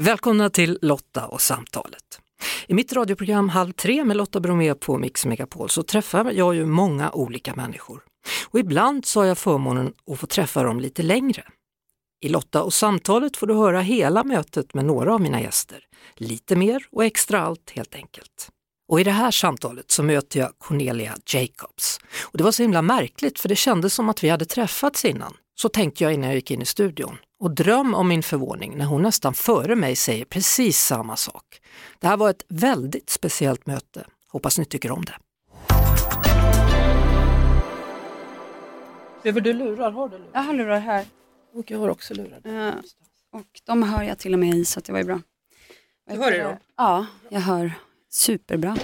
Välkomna till Lotta och samtalet. I mitt radioprogram Halv tre med Lotta Bromé på Mix Megapol så träffar jag ju många olika människor. Och ibland så har jag förmånen att få träffa dem lite längre. I Lotta och samtalet får du höra hela mötet med några av mina gäster. Lite mer och extra allt helt enkelt. Och i det här samtalet så möter jag Cornelia Jacobs. Och det var så himla märkligt för det kändes som att vi hade träffats innan. Så tänkte jag innan jag gick in i studion. Och dröm om min förvåning när hon nästan före mig säger precis samma sak. Det här var ett väldigt speciellt möte. Hoppas ni tycker om det. Behöver du lurar? Har du lurar? Jag har lurar här. Och jag har också lurar. Eh, och de hör jag till och med i så det var ju bra. Du hör det då? Ja, jag hör superbra.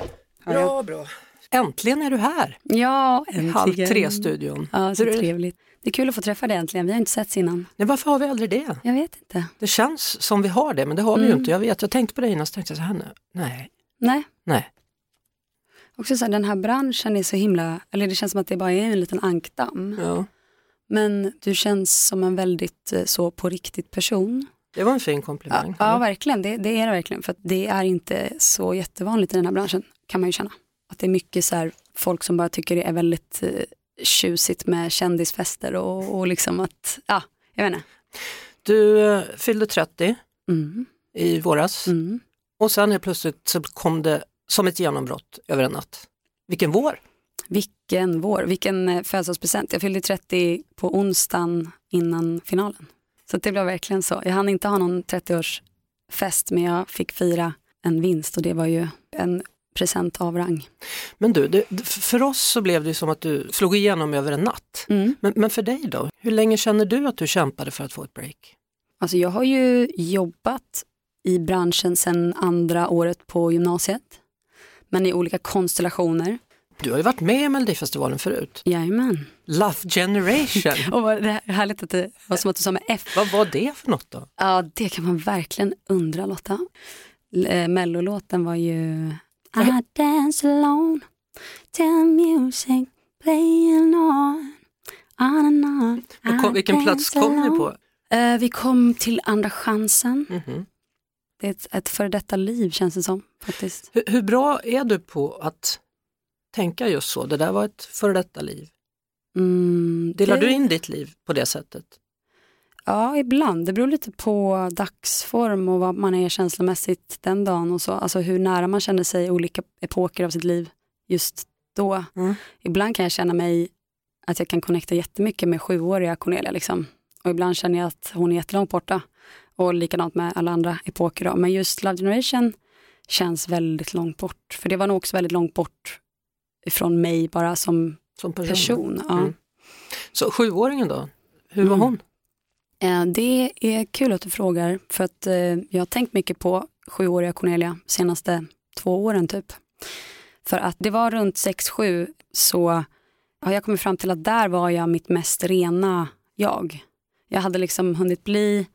Hör jag. Bra, bra. Äntligen är du här! Ja, Halv äntligen. tre-studion. Ja, så trevligt. Det är kul att få träffa dig äntligen. Vi har inte setts innan. Nej, varför har vi aldrig det? Jag vet inte. Det känns som vi har det, men det har vi ju Mm. inte. Jag vet, jag tänkte på det innan, så tänkte jag så här nu. Nej, Nej. nej. Också så här, den här branschen är så himla, eller det känns som att det bara är en liten ankdamm. Ja. Men du känns som en väldigt eh, så på riktigt person. Det var en fin Ja, komplimang. ja verkligen. Det, det är det verkligen. För det är inte så jättevanligt i den här branschen kan man ju känna. Att det är mycket så här, folk som bara tycker det är väldigt eh, tjusigt med kändisfester och, och liksom att, ja, jag vet inte. Du eh, fyllde 30 Mm, i våras mm. och sen helt plötsligt så kom det som ett genombrott över en natt. Vilken vår! Vilken vår, vilken eh, födelsedagspresent. Jag fyllde 30 på onsdagen innan finalen. Så det blev verkligen så. Jag hann inte ha någon 30-årsfest men jag fick fira en vinst och det var ju en present av rang. Men du, det, för oss så blev det som att du slog igenom över en natt. Mm. Men, men för dig då? Hur länge känner du att du kämpade för att få ett break? Alltså jag har ju jobbat i branschen sedan andra året på gymnasiet. Men i olika konstellationer. Du har ju varit med i Melodifestivalen förut. Jajamän. Love Generation, Och vad det är härligt att det var som att du sa med F. vad var det för något då? Ja, det kan man verkligen undra Lotta. Eh, Mellolåten var ju I dance alone till music playing on on and on kom, vilken plats kom ni alone. på? Eh, vi kom till Andra chansen. Mhm. Det är ett, ett före detta liv känns det som faktiskt. Hur, hur bra är du på att tänka just så? Det där var ett före detta liv. Mm, Delar det- du in ditt liv på det sättet? Ja, ibland. Det beror lite på dagsform och vad man är känslomässigt den dagen och så. Alltså hur nära man känner sig olika epoker av sitt liv just då. Mm. Ibland kan jag känna mig att jag kan connecta jättemycket med sjuåriga Cornelia liksom. Och ibland känner jag att hon är jättelångt borta. Och likadant med alla andra epoker då. Men just Love Generation känns väldigt långt bort. För det var nog också väldigt långt bort ifrån mig bara som Som person? person. Ja. Mm. Så sjuåringen då? Hur var Mm. hon? Eh, Det är kul att du frågar för att eh, jag har tänkt mycket på sjuåriga Cornelia senaste två åren typ. För att det var runt 6-7 så har jag kommit fram till att där var jag mitt mest rena jag. Jag hade liksom hunnit bli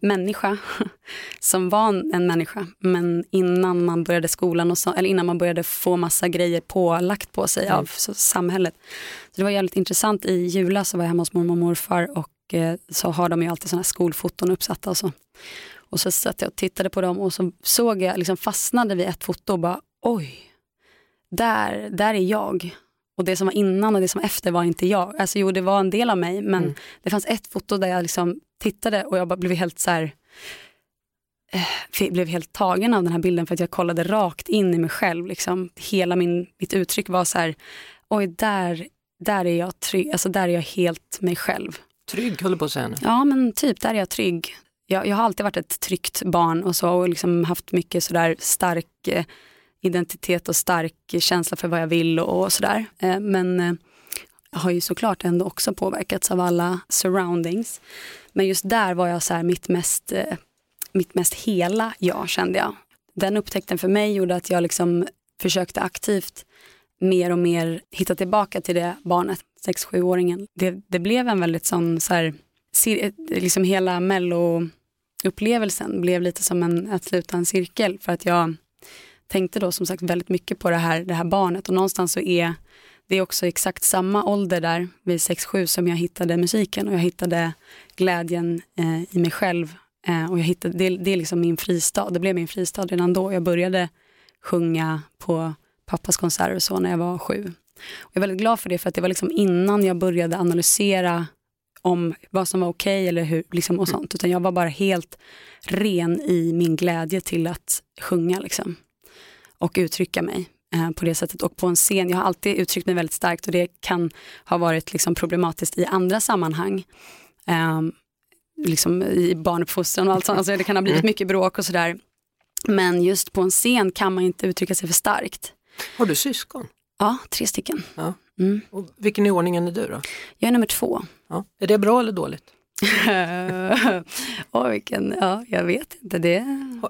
människa som var en människa men innan man började skolan och så, eller innan man började få massa grejer pålagt på sig av så, samhället. Så det var jävligt intressant. I julas så var jag hemma hos mormor och morfar och eh, så har de ju alltid sådana här skolfoton uppsatta och så. Och så satt jag och tittade på dem och så såg jag, liksom fastnade vid ett foto och bara oj, där, där är jag. Och det som var innan och det som var efter var inte jag. Alltså jo, det var en del av mig men Mm. det fanns ett foto där jag liksom tittade och jag bara blev helt så här eh, blev helt tagen av den här bilden för att jag kollade rakt in i mig själv. Liksom. Hela min, mitt uttryck var så här, oj där, där är jag trygg, alltså där är jag helt mig själv. Trygg höll på att säga nu. Ja men typ, där är jag trygg. Jag, jag har alltid varit ett tryggt barn och så och liksom haft mycket sådär stark eh, identitet och stark känsla för vad jag vill och, och sådär. Eh, men eh, jag har ju såklart ändå också påverkats av alla surroundings. Men just där var jag så här mitt mest, eh, mitt mest hela jag kände jag. Den upptäckten för mig gjorde att jag liksom försökte aktivt mer och mer hitta tillbaka till det barnet, 6-7-åringen. Det, det blev en väldigt sån, så här, liksom hela mello-upplevelsen blev lite som en, att sluta en cirkel för att jag tänkte då som sagt väldigt mycket på det här, det här barnet och någonstans så är det är också exakt samma ålder där vid 6-7 som jag hittade musiken och jag hittade glädjen eh, i mig själv Eh, och jag hittade, det, det är liksom min fristad, det blev min fristad redan då. Jag började sjunga på pappas konserter och så när jag var sju. Och jag är väldigt glad för det för att det var liksom innan jag började analysera om vad som var okej okay eller hur, liksom och sånt. Utan jag var bara helt ren i min glädje till att sjunga liksom. Och uttrycka mig eh, på det sättet. Och på en scen, jag har alltid uttryckt mig väldigt starkt och det kan ha varit liksom problematiskt i andra sammanhang. Eh, liksom i barnuppfostran och allt sånt. Alltså det kan ha blivit mm. mycket bråk och sådär. Men just på en scen kan man inte uttrycka sig för starkt. Har du syskon? Ja, tre stycken. Ja. Mm. Och vilken i ordningen är du då? Jag är nummer två. Ja. Är det bra eller dåligt? oh, vilken, ja, jag vet inte. Det...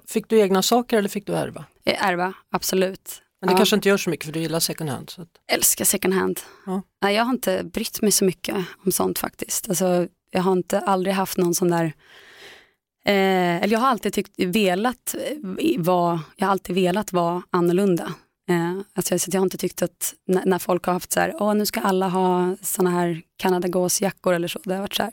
Fick du egna saker eller fick du ärva? Ärva, absolut. Men det ja. kanske inte gör så mycket för du gillar second hand? Så att... Älskar second hand. Ja. Jag har inte brytt mig så mycket om sånt faktiskt. Alltså, jag har inte aldrig haft någon sån där Eh, eller jag har alltid tyckt, velat vara, jag har alltid velat vara annorlunda. Eh, alltså, så jag har inte tyckt att när, när, folk har haft så här, Åh, nu ska alla ha såna här kanadagåsjackor eller så, det har varit så här,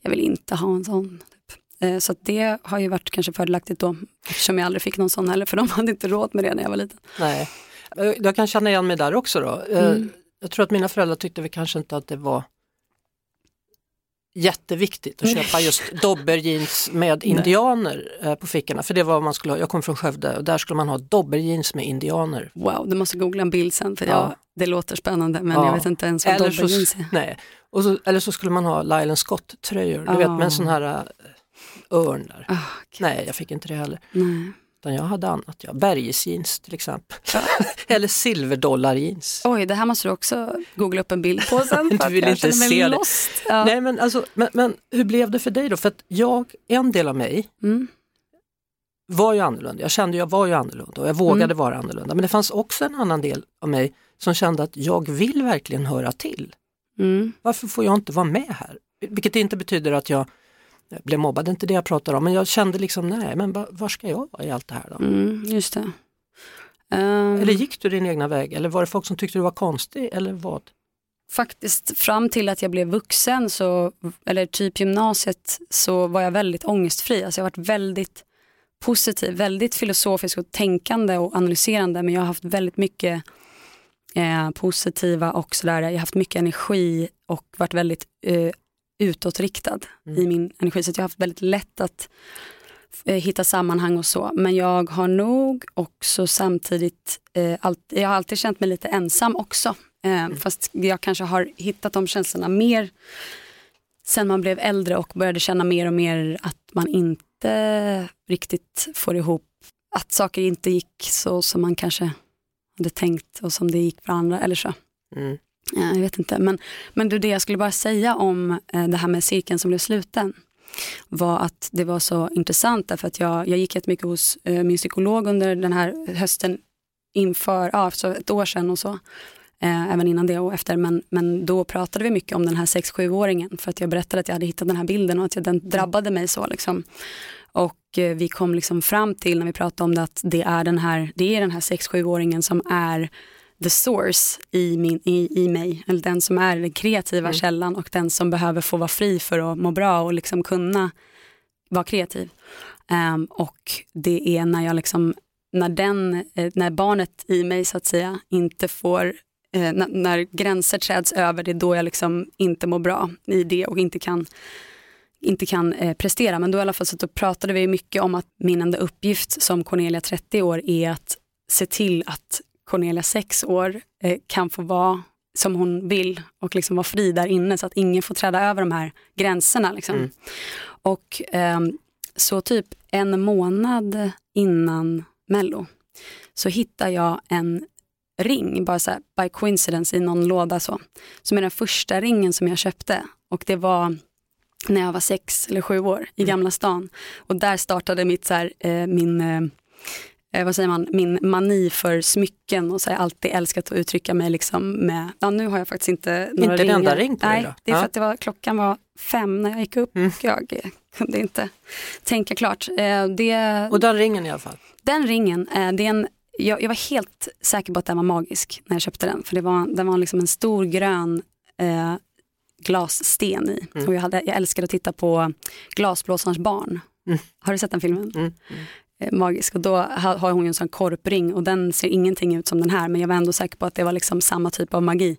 jag vill inte ha en sån. Typ. Eh, så det har ju varit kanske fördelaktigt då, eftersom jag aldrig fick någon sån heller, för de hade inte råd med det när jag var liten. Nej, jag kan känna igen mig där också då. Eh, mm. Jag tror att mina föräldrar tyckte vi kanske inte att det var jätteviktigt att köpa just dobberjeans med indianer Nej. Eh, på fickorna. För det var vad man skulle ha, jag kommer från Skövde och där skulle man ha dobberjeans med indianer. Wow, du måste googla en bild sen för ja. jag, det låter spännande men ja. jag vet inte ens vad dobberjeans är. Nej. Och så, eller så skulle man ha Lylan Scott-tröjor, du oh. vet med en sån här uh, örn där. Oh, okay. Nej, jag fick inte det heller. Nej. Utan jag hade annat, ja. Bergesjeans till exempel. Eller silverdollarjeans. Oj, det här måste du också googla upp en bild på sen. du vill inte se det. Ja. Nej, men, alltså, men, men, hur blev det för dig då? För att jag, en del av mig mm. var ju annorlunda. Jag kände jag var ju annorlunda och jag vågade mm. vara annorlunda. Men det fanns också en annan del av mig som kände att jag vill verkligen höra till. Mm. Varför får jag inte vara med här? Vilket inte betyder att jag jag blev mobbad, det är inte det jag pratar om, men jag kände liksom nej, men var ska jag vara i allt det här då? Mm, just det. Um, eller gick du din egna väg eller var det folk som tyckte du var konstig eller vad? Faktiskt fram till att jag blev vuxen, så, eller typ gymnasiet, så var jag väldigt ångestfri. Alltså jag har varit väldigt positiv, väldigt filosofisk och tänkande och analyserande men jag har haft väldigt mycket eh, positiva och sådär, jag har haft mycket energi och varit väldigt eh, utåtriktad mm. i min energi. Så jag har haft väldigt lätt att eh, hitta sammanhang och så. Men jag har nog också samtidigt, eh, allt, jag har alltid känt mig lite ensam också. Eh, mm. Fast jag kanske har hittat de känslorna mer sen man blev äldre och började känna mer och mer att man inte riktigt får ihop, att saker inte gick så som man kanske hade tänkt och som det gick för andra eller så. Mm. Jag vet inte, men, men du, det jag skulle bara säga om eh, det här med cirkeln som blev sluten var att det var så intressant därför att jag, jag gick jättemycket hos eh, min psykolog under den här hösten inför, ja, för ett år sedan och så. Eh, även innan det och efter, men, men då pratade vi mycket om den här 6-7-åringen för att jag berättade att jag hade hittat den här bilden och att jag, den drabbade mig så. Liksom. Och eh, vi kom liksom fram till när vi pratade om det att det är den här, det är den här 6-7-åringen som är the source i, min, i, i mig, eller den som är den kreativa mm. källan och den som behöver få vara fri för att må bra och liksom kunna vara kreativ. Um, och det är när jag liksom, när, den, eh, när barnet i mig så att säga inte får, eh, när, när, gränser träds över, det är då jag liksom inte mår bra i det och inte kan inte kan eh, prestera. Men då i alla fall så då pratade vi mycket om att min enda uppgift som Cornelia 30 år är att se till att Cornelia, sex år, eh, kan få vara som hon vill och liksom vara fri där inne så att ingen får träda över de här gränserna. Liksom. Mm. Och eh, så typ en månad innan Mello så hittar jag en ring, bara så här, by coincidence i någon låda så, som är den första ringen som jag köpte och det var när jag var sex eller sju år i mm. Gamla stan. Och där startade mitt, så här, eh, min eh, eh, vad säger man, min mani för smycken och så har jag alltid älskat att uttrycka mig liksom med, ja nu har jag faktiskt inte några Inte en enda ring på Nej, dig då? det är för att det var, klockan var fem när jag gick upp. Mm. Jag kunde inte tänka klart. Eh, det, och den ringen i alla fall? Den ringen, eh, det är en jag, jag, var helt säker på att den var magisk när jag köpte den. För det var, den var liksom en stor grön eh, glassten i. Mm. Och jag, hade, jag älskade att titta på Glasblåsarens barn Mm. Har du sett den filmen? Mm. Eh, magisk och då har hon ju en sån korpring och den ser ingenting ut som den här men jag var ändå säker på att det var liksom samma typ av magi.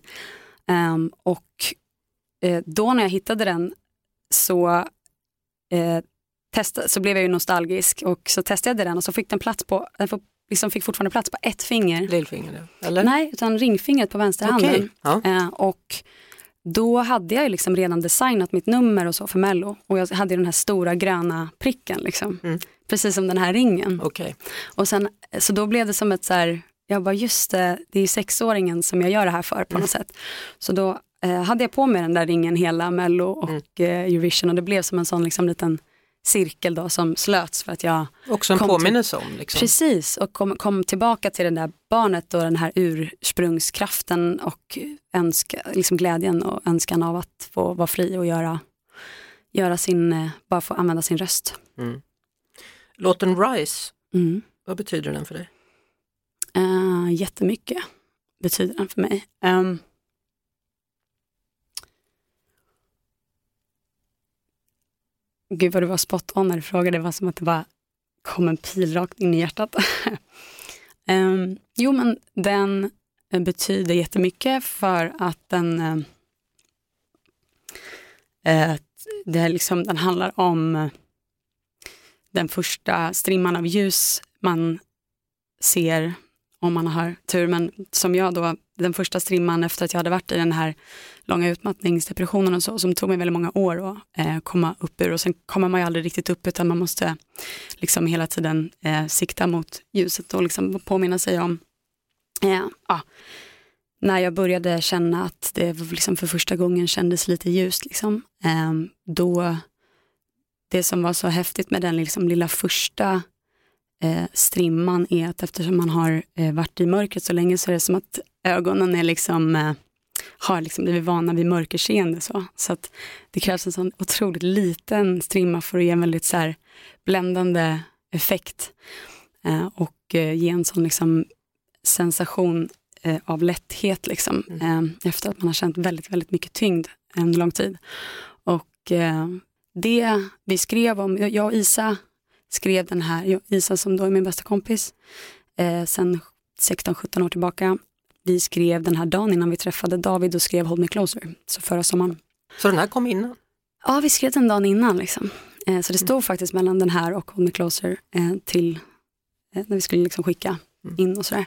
Um, och uh, då när jag hittade den så, uh, testa, så blev jag ju nostalgisk och så testade jag den och så fick den plats på, den liksom fick fortfarande plats på ett finger. Lillfinger, eller? Nej, utan ringfingret på vänsterhanden. Okay. Ja. Uh, och då hade jag liksom redan designat mitt nummer och så för Mello och jag hade den här stora gröna pricken liksom. Mm. Precis som den här ringen. Okay. Och sen, så då blev det som ett så här, jag bara just det, det är sexåringen som jag gör det här för på mm. något sätt. Så då eh, hade jag på mig den där ringen hela Mello och mm. eh, Eurovision och det blev som en sån liksom liten cirkel då som slöts för att jag Också en påminnelse om. Liksom. Precis, och kom, kom, tillbaka till det där barnet och den här ursprungskraften och önska, liksom glädjen och önskan av att få vara fri och göra, göra sin, eh, bara få använda sin röst. Mm. Låten Rise, mm. vad betyder den för dig? Uh, jättemycket betyder den för mig. Um, Gud vad du var spot on när du frågade, det var som att det bara kom en pil rakt in i hjärtat. um, jo men den betyder jättemycket för att den uh, det är liksom, den handlar om den första strimman av ljus man ser om man har tur. Men som jag då, den första strimman efter att jag hade varit i den här långa utmattningsdepressionen och så, som tog mig väldigt många år att eh, komma upp ur och sen kommer man ju aldrig riktigt upp utan man måste liksom hela tiden eh, sikta mot ljuset och liksom påminna sig om eh, ah, när jag började känna att det liksom för första gången kändes lite ljust, liksom, eh, då det som var så häftigt med den liksom lilla första eh, strimman är att eftersom man har eh, varit i mörkret så länge så är det som att ögonen är liksom, eh, har liksom blivit vana vid mörkerseende. Så, så att det krävs en sån otroligt liten strimma för att ge en väldigt så här, bländande effekt eh, och eh, ge en sån liksom, sensation eh, av lätthet liksom, mm. Efter att man har känt väldigt, väldigt mycket tyngd en lång tid. Och det vi skrev om, jag och Isa skrev den här, Isa som då är min bästa kompis, eh, sen 16-17 år tillbaka. Vi skrev den här dagen innan vi träffade David och skrev Hold Me Closer, så förra sommaren. Så den här kom innan? Ja, vi skrev den dagen innan. Liksom. Eh, så det stod mm. faktiskt mellan den här och Hold Me Closer eh, till eh, när vi skulle liksom skicka mm. in och sådär.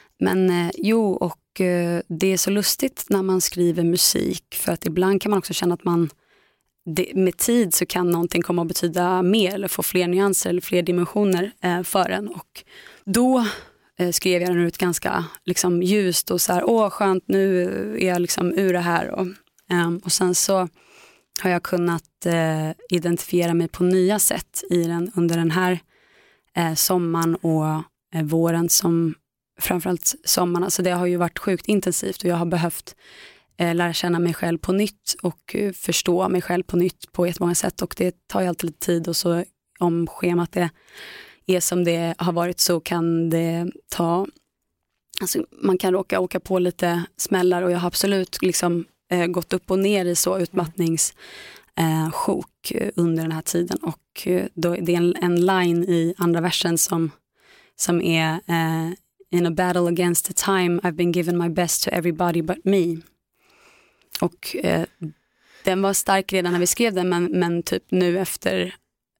Men eh, jo, och eh, det är så lustigt när man skriver musik för att ibland kan man också känna att man det, med tid så kan någonting komma att betyda mer eller få fler nyanser eller fler dimensioner eh, för en. Och då eh, skrev jag den ut ganska liksom, ljust och så här, åh skönt nu är jag liksom ur det här. Och, eh, och sen så har jag kunnat eh, identifiera mig på nya sätt i den under den här eh, sommaren och eh, våren som framförallt sommaren. Alltså det har ju varit sjukt intensivt och jag har behövt eh, lära känna mig själv på nytt och eh, förstå mig själv på nytt på jättemånga sätt och det tar ju alltid lite tid och så om schemat är, är som det har varit så kan det ta, alltså man kan råka åka på lite smällar och jag har absolut liksom eh, gått upp och ner i så utmattningssjok eh, eh, under den här tiden och eh, då, det är en, en line i andra versen som, som är eh, in a battle against the time I've been given my best to everybody but me. Och eh, den var stark redan när vi skrev den men, men typ nu efter,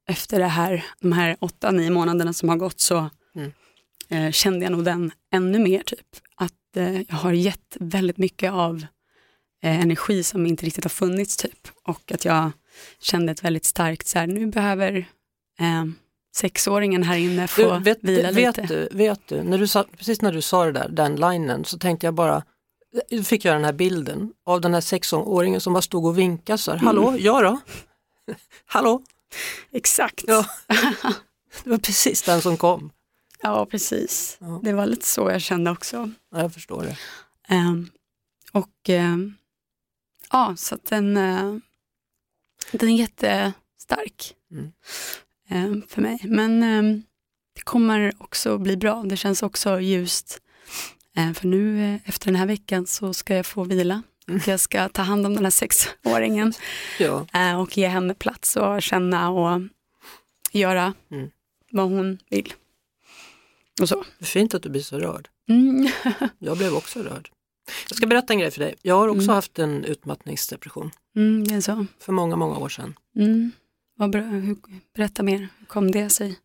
efter det här, de här åtta, nio månaderna som har gått så mm. eh, kände jag nog den ännu mer. typ Att eh, jag har gett väldigt mycket av eh, energi som inte riktigt har funnits typ och att jag kände ett väldigt starkt så här, nu behöver eh, sexåringen här inne få du, vet, vila vet lite. Du, vet du, när du sa, precis när du sa det där, den linen, så tänkte jag bara, då fick jag den här bilden av den här sexåringen som bara stod och vinkade så här, hallå, mm. ja då? hallå? Exakt. Ja. Det var precis den som kom. Ja, precis. Ja. Det var lite så jag kände också. Ja, jag förstår det. Ehm, och ehm, ja, så att den, eh, den är jättestark Mm. Ehm, för mig. Men ehm, det kommer också bli bra. Det känns också ljust. Ehm, för nu eh, efter den här veckan så ska jag få vila. Mm. Jag ska ta hand om den här sexåringen Ja. och ge henne plats och känna och göra Mm. vad hon vill. Och så. Fint att du blir så rörd. Mm. Jag blev också rörd. Jag ska berätta en grej för dig. Jag har också Mm. haft en utmattningsdepression Mm, det är så. för många, många år sedan. Berätta mer, hur kom det sig?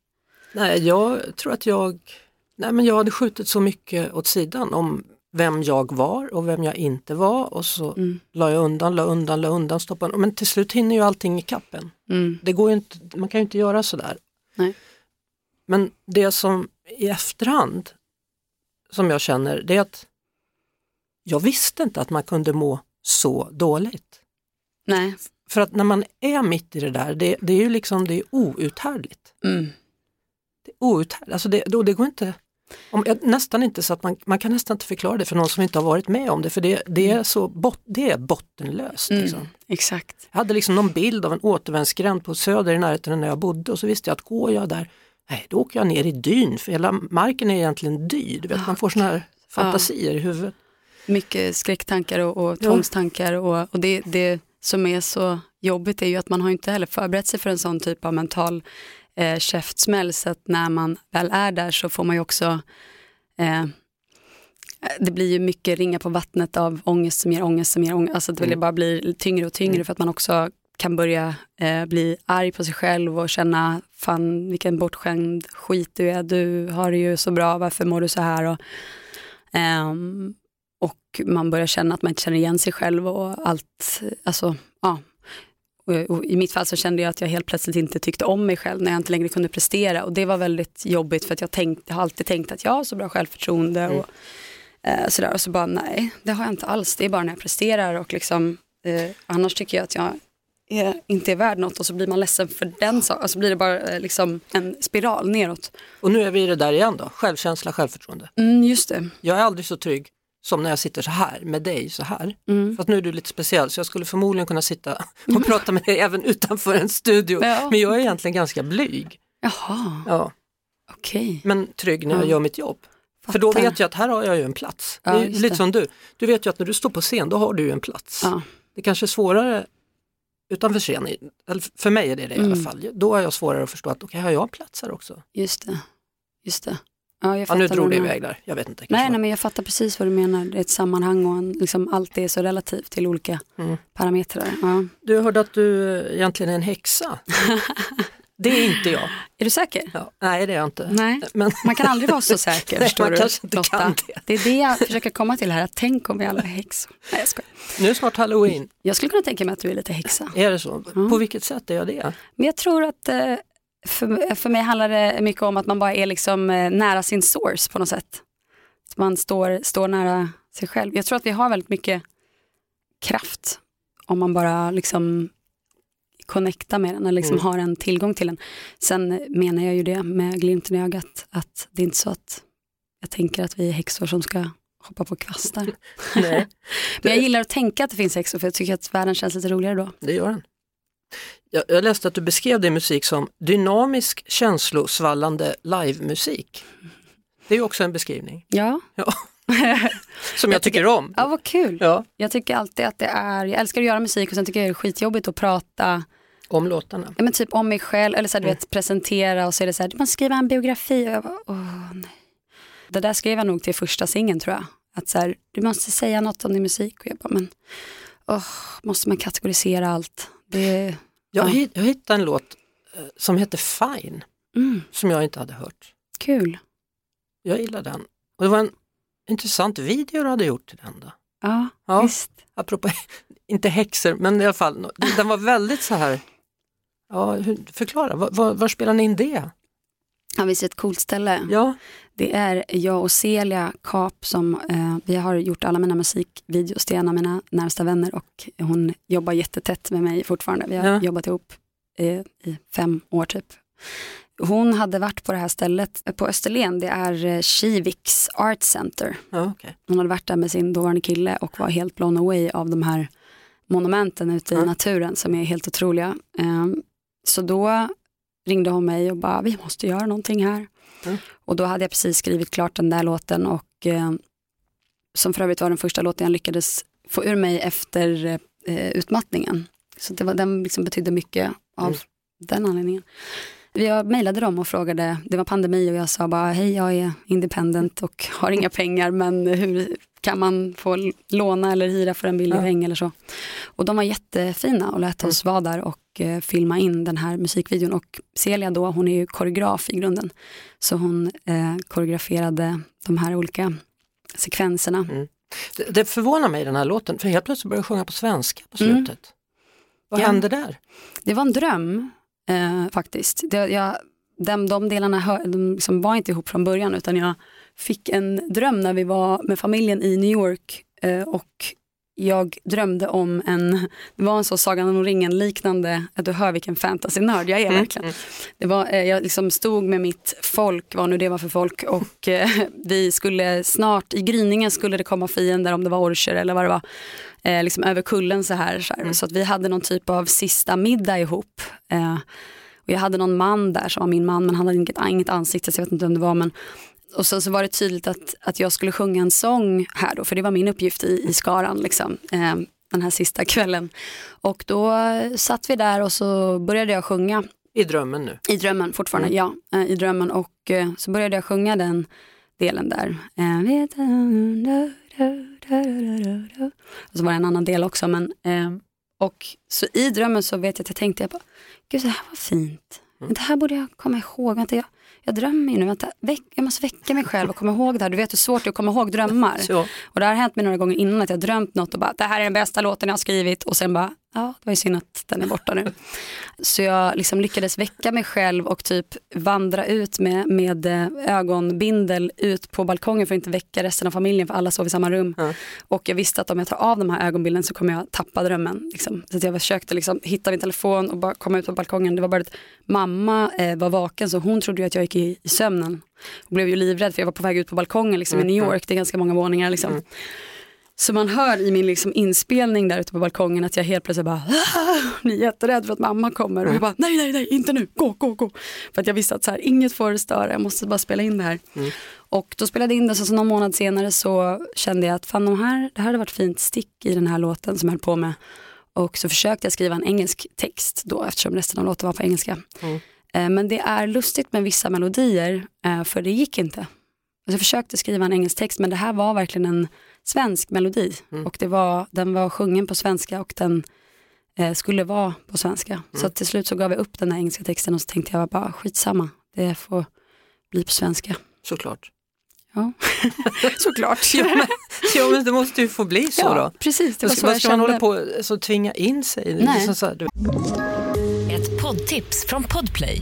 Nej, jag tror att jag, nej men jag hade skjutit så mycket åt sidan om vem jag var och vem jag inte var och så Mm. la jag undan, la undan, la undan, stoppade Men till slut hinner ju allting i kappen. Mm. Det går inte, man kan ju inte göra sådär. Nej. Men det som i efterhand som jag känner det är att jag visste inte att man kunde må så dåligt. Nej. För att när man är mitt i det där, det, det är ju liksom det är outhärdligt. Mm. Det är outhärdligt, alltså det, det går inte, om, nästan inte så att man, man kan nästan inte förklara det för någon som inte har varit med om det, för det, det är så bot, det är bottenlöst. Mm. Liksom. Exakt. Jag hade liksom någon bild av en återvändsgränd på Söder i närheten där jag bodde och så visste jag att går jag där, nej då åker jag ner i dyn för hela marken är egentligen dy. Du vet, man får sådana här fantasier i huvudet. Mycket skräcktankar och, och Ja. tvångstankar och, och det, det som är så jobbigt är ju att man har inte heller förberett sig för en sån typ av mental eh, käftsmäll så att när man väl är där så får man ju också eh, det blir ju mycket ringa på vattnet av ångest som ger ångest som ger ångest. Alltså det Mm. bara blir tyngre och tyngre för att man också kan börja eh, bli arg på sig själv och känna fan vilken bortskämd skit du är, du har det ju så bra, varför mår du så här? Och, ehm, och man börjar känna att man inte känner igen sig själv och allt, alltså ja. Och, I mitt fall så kände jag att jag helt plötsligt inte tyckte om mig själv när jag inte längre kunde prestera och det var väldigt jobbigt för att jag, tänkt, har alltid tänkt att jag har så bra självförtroende Mm. och eh, sådär och så bara nej, det har jag inte alls, det är bara när jag presterar och liksom eh, annars tycker jag att jag är, inte är värd något och så blir man ledsen för den saken, och så blir det bara eh, liksom en spiral neråt. Och nu är vi i det där igen då, självkänsla, självförtroende. Mm, just det. Jag är aldrig så trygg som när jag sitter så här med dig så här. Mm. För att nu är du lite speciell så jag skulle förmodligen kunna sitta och prata med dig även utanför en studio. Ja. Men jag är egentligen ganska blyg. Jaha, Ja. okej. Men trygg när jag Ja. gör mitt jobb. För då Fattar. vet jag att här har jag ju en plats. Ja, det är lite det. som du. Du vet ju att när du står på scen då har du en plats. Det kanske är svårare utanför scen, för mig är det det i alla Mm. fall. Då har jag svårare att förstå att okej, har jag en plats här också? Just det. Just det. Ja, jag Ja, nu drog det iväg där, jag vet inte. Nej, nej, men jag fattar precis vad du menar. Det är ett sammanhang och en, liksom, allt är så relativt till olika Mm. parametrar. Ja. Du hörde att du egentligen är en häxa. det är inte jag. Är du säker? Ja, nej, det är jag inte. Nej, Men man kan aldrig vara så säker. Nej, man du, kanske inte Lotta. kan det. det är det jag försöker komma till här. Att tänk om vi alla är häxor. Nej, jag skojar. nu är snart halloween. Jag skulle kunna tänka mig att du är lite häxa. Är det så? Mm. På vilket sätt är jag det? Men jag tror att eh, för, för mig handlar det mycket om att man bara är liksom eh, nära sin source på något sätt. Att man står, står nära sig själv. Jag tror att vi har väldigt mycket kraft om man bara liksom connectar med den eller liksom Mm. har en tillgång till den. Sen menar jag ju det med glimten i ögat att det är inte så att jag tänker att vi är häxor som ska hoppa på kvastar. Nej, Men jag gillar att tänka att det finns häxor för jag tycker att världen känns lite roligare då. det gör den. Jag, jag läste att du beskrev din musik som dynamisk, känslosvallande livemusik. Det är ju också en beskrivning Ja, ja. som jag tycker om. ja vad kul. Ja, Jag tycker alltid att det är, jag älskar att göra musik och sen tycker jag det är skitjobbigt att prata om låtarna. ja, men typ om mig själv eller så här, du Mm. vet, presentera och så är det så här, du måste skriva en biografi och jag bara, åh nej. Det där skrev jag nog till första singeln tror jag. Att så här, du måste säga något om din musik och jag bara, men åh, måste man kategorisera allt? Det, Jag, Ja. jag hittade en låt eh, som heter Fine, mm, som jag inte hade hört. kul. Jag gillar den. Och det var en intressant video du hade gjort till den. Då. Ja, Ja. visst. Apropå, inte häxor, men i alla fall, den var väldigt så här, ja, förklara, var, var, var spelar ni in det? Ja, är det ett coolt ställe. Ja, Det är jag och Celia Kap som, eh, vi har gjort alla mina musikvideos, är en av mina närmsta vänner och hon jobbar jättetätt med mig fortfarande. Vi har Ja. jobbat ihop eh, i fem år typ. Hon hade varit på det här stället på Österlen, det är eh, Kiviks Art Center. Ja, okay. Hon hade varit där med sin dåvarande kille och var helt blown away av de här monumenten ute i naturen som är helt otroliga. Ehm, Så då ringde hon mig och bara, vi måste göra någonting här. Mm. Och då hade jag precis skrivit klart den där låten och eh, som för övrigt var den första låten jag lyckades få ur mig efter eh, utmattningen. Så det var, den liksom betydde mycket av Mm. den anledningen. Jag mejlade dem och frågade, det var pandemi och jag sa bara hej jag är independent och har inga pengar men hur kan man få låna eller hyra för en billig Ja. peng eller så. Och de var jättefina och lät oss vara där och eh, filma in den här musikvideon och Celia då hon är ju koreograf i grunden så hon eh, koreograferade de här olika sekvenserna. Det, det förvånar mig den här låten, för helt plötsligt börjar jag sjunga på svenska på Mm. slutet. Vad Ja. hände där? Det var en dröm eh, faktiskt. Det, jag, de, de delarna hör, de liksom var inte ihop från början utan jag fick en dröm när vi var med familjen i New York eh, och jag drömde om en, det var en så Sagan om ringen liknande, att du hör vilken fantasy-nörd jag är Mm, verkligen. Det var, eh, jag liksom stod med mitt folk, vad nu det var för folk och eh, vi skulle snart, i gryningen skulle det komma fiender om det var orcher eller vad det var, eh, liksom över kullen så här. Så, här. så att vi hade någon typ av sista middag ihop. Eh, och jag hade någon man där som var min man men han hade inget, inget ansikte så jag vet inte vem det var. Men, och sen så var det tydligt att, att jag skulle sjunga en sång här då, för det var min uppgift i, i skaran liksom, eh, den här sista kvällen. Och då satt vi där och så började jag sjunga I drömmen nu. i drömmen fortfarande, Mm. ja. eh, I drömmen och eh, så började jag sjunga den delen där. Eh, Och så var det en annan del också. Men, eh, och så i drömmen så vet jag att jag tänkte, jag bara, gud det här var fint. Mm. Det här borde jag komma ihåg. Vänta, jag, jag drömmer ju nu, vänta, väck, jag måste väcka mig själv och komma ihåg det här. Du vet hur svårt det är att komma ihåg drömmar. Så, Och det har hänt mig några gånger innan att jag drömt något och bara, det här är den bästa låten jag har skrivit och sen bara, ja det var ju synd att den är borta nu. Så jag liksom lyckades väcka mig själv och typ vandra ut med, med eh, ögonbindel ut på balkongen för att inte väcka resten av familjen för alla sov i samma rum. Ja. Och jag visste att om jag tar av de här ögonbilden så kommer jag tappa drömmen. Liksom. Så jag försökte liksom hitta min telefon och bara komma ut på balkongen. Det var bara att mamma eh, var vaken så hon trodde att jag gick i, i sömnen. Och blev ju livrädd för jag var på väg ut på balkongen liksom, i New York, det är ganska många våningar. Liksom. Så man hör i min liksom inspelning där ute på balkongen att jag helt plötsligt bara "Ah!" blir jätterädd för att mamma kommer och jag bara nej nej nej inte nu, gå gå gå. För att jag visste att så här, inget får störa, jag måste bara spela in det här. Och då spelade jag in det så, så någon månad senare så kände jag att fan de här, det här hade varit fint stick i den här låten som jag höll på med. Och så försökte jag skriva en engelsk text då eftersom resten av låten var på engelska. Eh, Men det är lustigt med vissa melodier eh, för det gick inte. Alltså jag försökte skriva en engelsk text men det här var verkligen en svensk melodi och det var, den var sjungen på svenska och den eh, skulle vara på svenska. Så att till slut så gav jag upp den här engelska texten och så tänkte jag bara skitsamma, det får bli på svenska. såklart. Ja, såklart. Jo men, jo men det måste ju få bli så ja, då. precis, det var så vad jag ska man kände. hålla på så tvinga in sig? Nej. liksom så här, du, Ett poddtips från Podplay.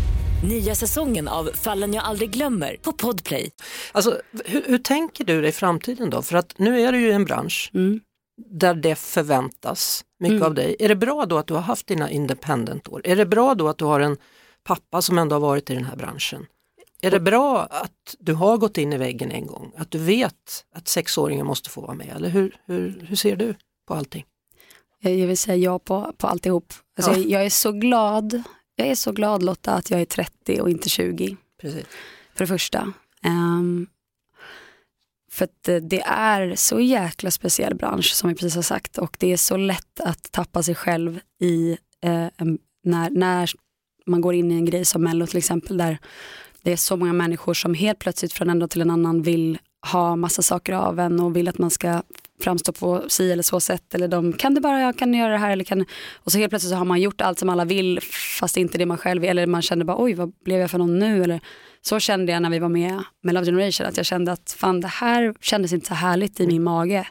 Nya säsongen av Fallen jag aldrig glömmer på Podplay. alltså, hur, hur tänker du dig framtiden då? För att nu är du ju i en bransch Mm. där det förväntas mycket Mm. av dig. Är det bra då att du har haft dina independent-år? Är det bra då att du har en pappa som ändå har varit i den här branschen? Är det bra att du har gått in i väggen en gång? Att du vet att sexåringen måste få vara med? Eller hur, hur, hur ser du på allting? Jag jag vill säga ja på, på alltihop. Alltså, Ja. jag, jag är så glad, jag är så glad Lotta att jag är 30 och inte 20. Precis. för det första. Ehm, för att eh, det är så jäkla speciell bransch som vi precis har sagt och det är så lätt att tappa sig själv i eh, när, när man går in i en grej som Mello till exempel där det är så många människor som helt plötsligt från en dag till en annan vill ha massa saker av en och vill att man ska framstå på si eller så sätt eller de kan du bara, jag kan göra det här eller kan och så helt plötsligt så har man gjort allt som alla vill fast inte det man själv vill eller man kände bara oj vad blev jag för någon nu? Eller så kände jag när vi var med med Love Generation att jag kände att fan det här kändes inte så härligt i min mage.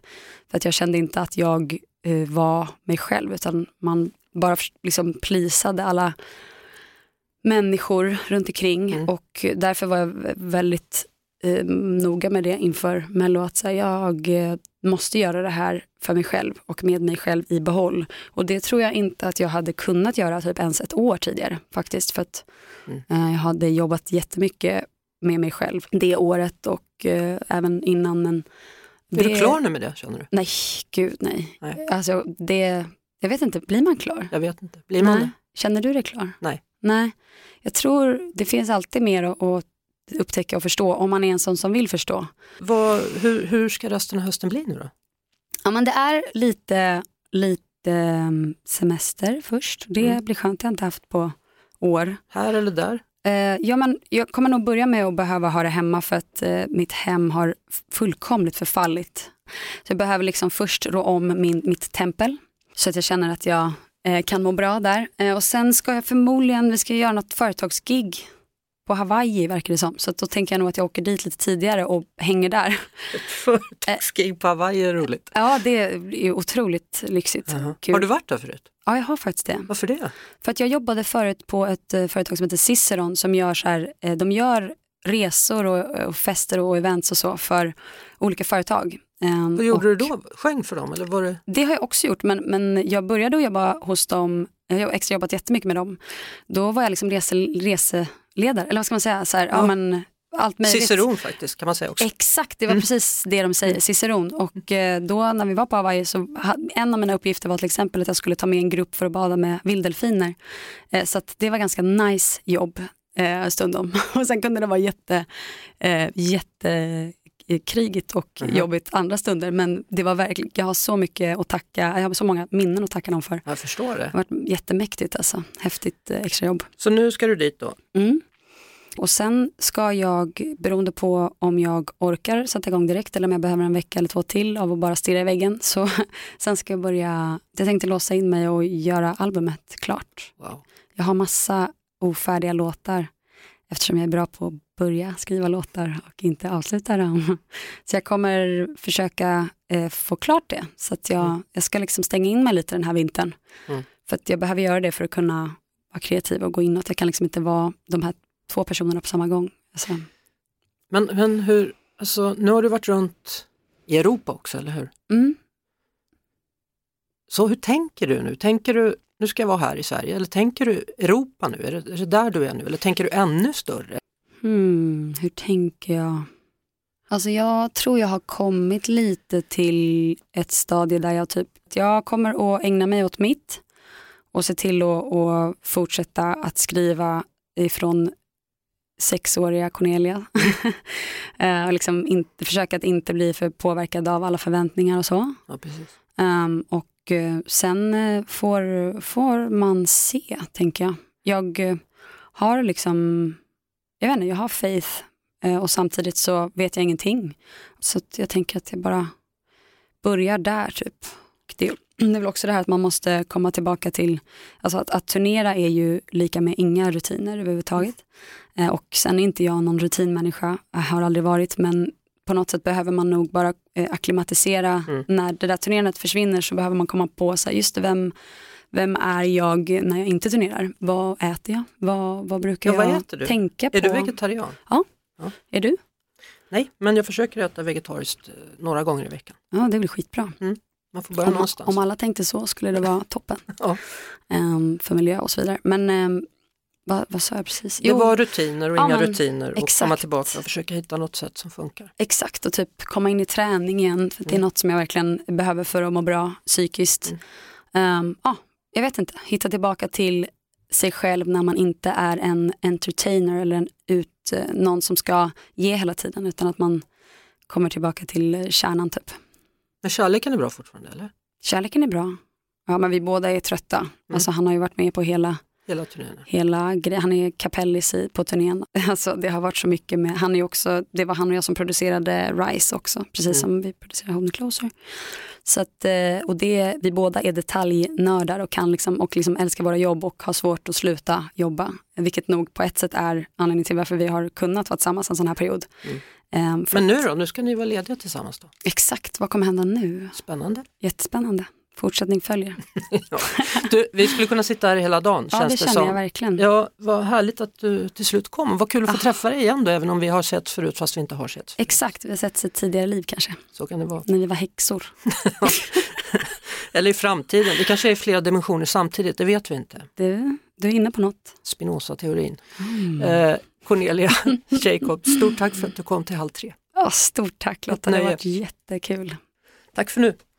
För att jag kände inte att jag eh, var mig själv utan man bara liksom plisade alla människor runt omkring. Mm. och därför var jag väldigt eh, noga med det inför Mello att säga, jag eh, måste göra det här för mig själv och med mig själv i behåll. Och det tror jag inte att jag hade kunnat göra typ ens ett år tidigare faktiskt för att mm. eh, jag hade jobbat jättemycket med mig själv det året och eh, även innan. Men det... Är du klar nu med det känner du? Nej, gud nej. nej. Alltså, det, jag vet inte, blir man klar? Jag vet inte, blir man nej. Känner du dig klar? Nej. Nej, jag tror det finns alltid mer att upptäcka och förstå om man är en sån som vill förstå. Vad, hur, hur ska resten av hösten bli nu då? Ja men det är lite, lite mm, semester först. Det mm. blir skönt, jag har inte haft på år. Här eller där? Uh, ja, men jag kommer nog börja med att behöva ha det hemma för att uh, mitt hem har fullkomligt förfallit. Så jag behöver liksom först rå om min, mitt tempel så att jag känner att jag uh, kan må bra där. och sen ska jag förmodligen, vi ska göra något företagsgig på Hawaii verkar det som. Så då tänker jag nog att jag åker dit lite tidigare och hänger där. Företagsgig på Hawaii är roligt. Ja, det är otroligt lyxigt. Uh -huh. Har du varit där förut? Ja, jag har faktiskt det. Varför det? För att jag jobbade förut på ett uh, företag som heter Ciceron som gör så här, uh, de gör resor och, och, fester och events och så för olika företag. Um, Vad gjorde och, du då? Sjöng för dem? Eller var det... det har jag också gjort men, men jag började att jobba hos dem, jag har extra jobbat jättemycket med dem. Då var jag liksom rese, rese ledare, eller vad ska man säga, så här, ja. ja. men, allt möjligt. Ciceron faktiskt kan man säga också. Exakt, det var mm. precis det de säger, Ciceron. Och eh, då när vi var på Hawaii så en av mina uppgifter var till exempel att jag skulle ta med en grupp för att bada med vilddelfiner. Eh, så det var ganska nice jobb eh, stundom. Och sen kunde det vara jätte, eh, jätte krigigt och mm. jobbigt andra stunder. Men det var verkligen, jag har så mycket att tacka, jag har så många minnen att tacka dem för. Jag förstår det. Det har varit jättemäktigt alltså, häftigt eh, extrajobb. Så nu ska du dit då? Mm. Och sen ska jag, beroende på om jag orkar sätta igång direkt eller om jag behöver en vecka eller två till av att bara stirra i väggen, så sen ska jag börja, jag tänkte låsa in mig och göra albumet klart. Wow. Jag har massa ofärdiga låtar eftersom jag är bra på att börja skriva låtar och inte avsluta dem. Så jag kommer försöka eh, få klart det. Så att jag, mm. jag ska liksom stänga in mig lite den här vintern. Mm. För att jag behöver göra det för att kunna vara kreativ och gå inåt. Jag kan liksom inte vara de här två personerna på samma gång. Alltså. Men, men hur, alltså, nu har du varit runt i Europa också, eller hur? Mm. Så hur tänker du nu? Tänker du nu ska jag vara här i Sverige? Eller tänker du Europa nu? Är det, är det där du är nu? Eller tänker du ännu större? Hmm, hur tänker jag? Alltså jag tror jag har kommit lite till ett stadie där jag typ, jag kommer att ägna mig åt mitt och se till att, att fortsätta att skriva ifrån sexåriga Cornelia. uh, och liksom inte, försöka att inte bli för påverkad av alla förväntningar och så. Ja, um, och Eh, sen eh, får, får man se, tänker jag. Jag eh, har liksom, jag vet inte, jag har faith och samtidigt så vet jag ingenting. Så jag tänker att jag bara börjar där typ. Det, det är väl också det här att man måste komma tillbaka till, alltså att, att turnera är ju lika med inga rutiner överhuvudtaget. och sen är inte jag någon rutinmänniska, jag har aldrig varit, men på något sätt behöver man nog bara eh, akklimatisera. Mm. När det där turnerandet försvinner så behöver man komma på, så här, just det, vem, vem är jag när jag inte turnerar? Vad äter jag? Vad, vad brukar ja, jag vad tänka på? Är du vegetarian? Ja. ja. Är du? Nej, men jag försöker äta vegetariskt eh, några gånger i veckan. Ja, det blir skitbra. Mm. Man får börja om, någonstans. Om alla tänkte så skulle det vara toppen. ja. um, för miljö och så vidare. Men um, vad, vad sa jag precis? Jo. Det var rutiner och ja, inga men, rutiner och exakt. komma tillbaka och försöka hitta något sätt som funkar. Exakt och typ komma in i träning igen. För Det är mm. något som jag verkligen behöver för att må bra psykiskt. Mm. Um, ah, jag vet inte, hitta tillbaka till sig själv när man inte är en entertainer eller en ut, eh, någon som ska ge hela tiden utan att man kommer tillbaka till kärnan typ. Men kärleken är bra fortfarande eller? Kärleken är bra. Ja men vi båda är trötta. Mm. Alltså han har ju varit med på hela Hela turnéerna. Hela han är kapellis på turnén. Alltså, det har varit så mycket med, han är också, det var han och jag som producerade Rise också, precis som vi producerade Home Closer. Så att, eh, och det, vi båda är detaljnördar och, kan liksom, och liksom älskar våra jobb och har svårt att sluta jobba. Vilket nog på ett sätt är anledningen till varför vi har kunnat vara tillsammans en sån här period. Ehm, för, Men nu då, nu ska ni vara lediga tillsammans då? Exakt, vad kommer hända nu? Spännande. Jättespännande. Fortsättning följer. Ja. Du, vi skulle kunna sitta här hela dagen Ja, känns det det känner som. jag verkligen. Ja, vad härligt att du till slut kom. Vad kul att få Ah. träffa dig igen då, även om vi har sett förut fast vi inte har sett. Exakt, vi har sett sitt tidigare liv kanske, Så kan det vara. när vi var häxor. Eller i framtiden, det kanske är flera dimensioner samtidigt, det vet vi inte. Du, du är inne på något. Spinoza-teorin. Mm. Eh, Cornelia Jacob, stort tack för att du kom till Halv tre. Åh, stort tack Lotta, det har varit jättekul. Tack för nu.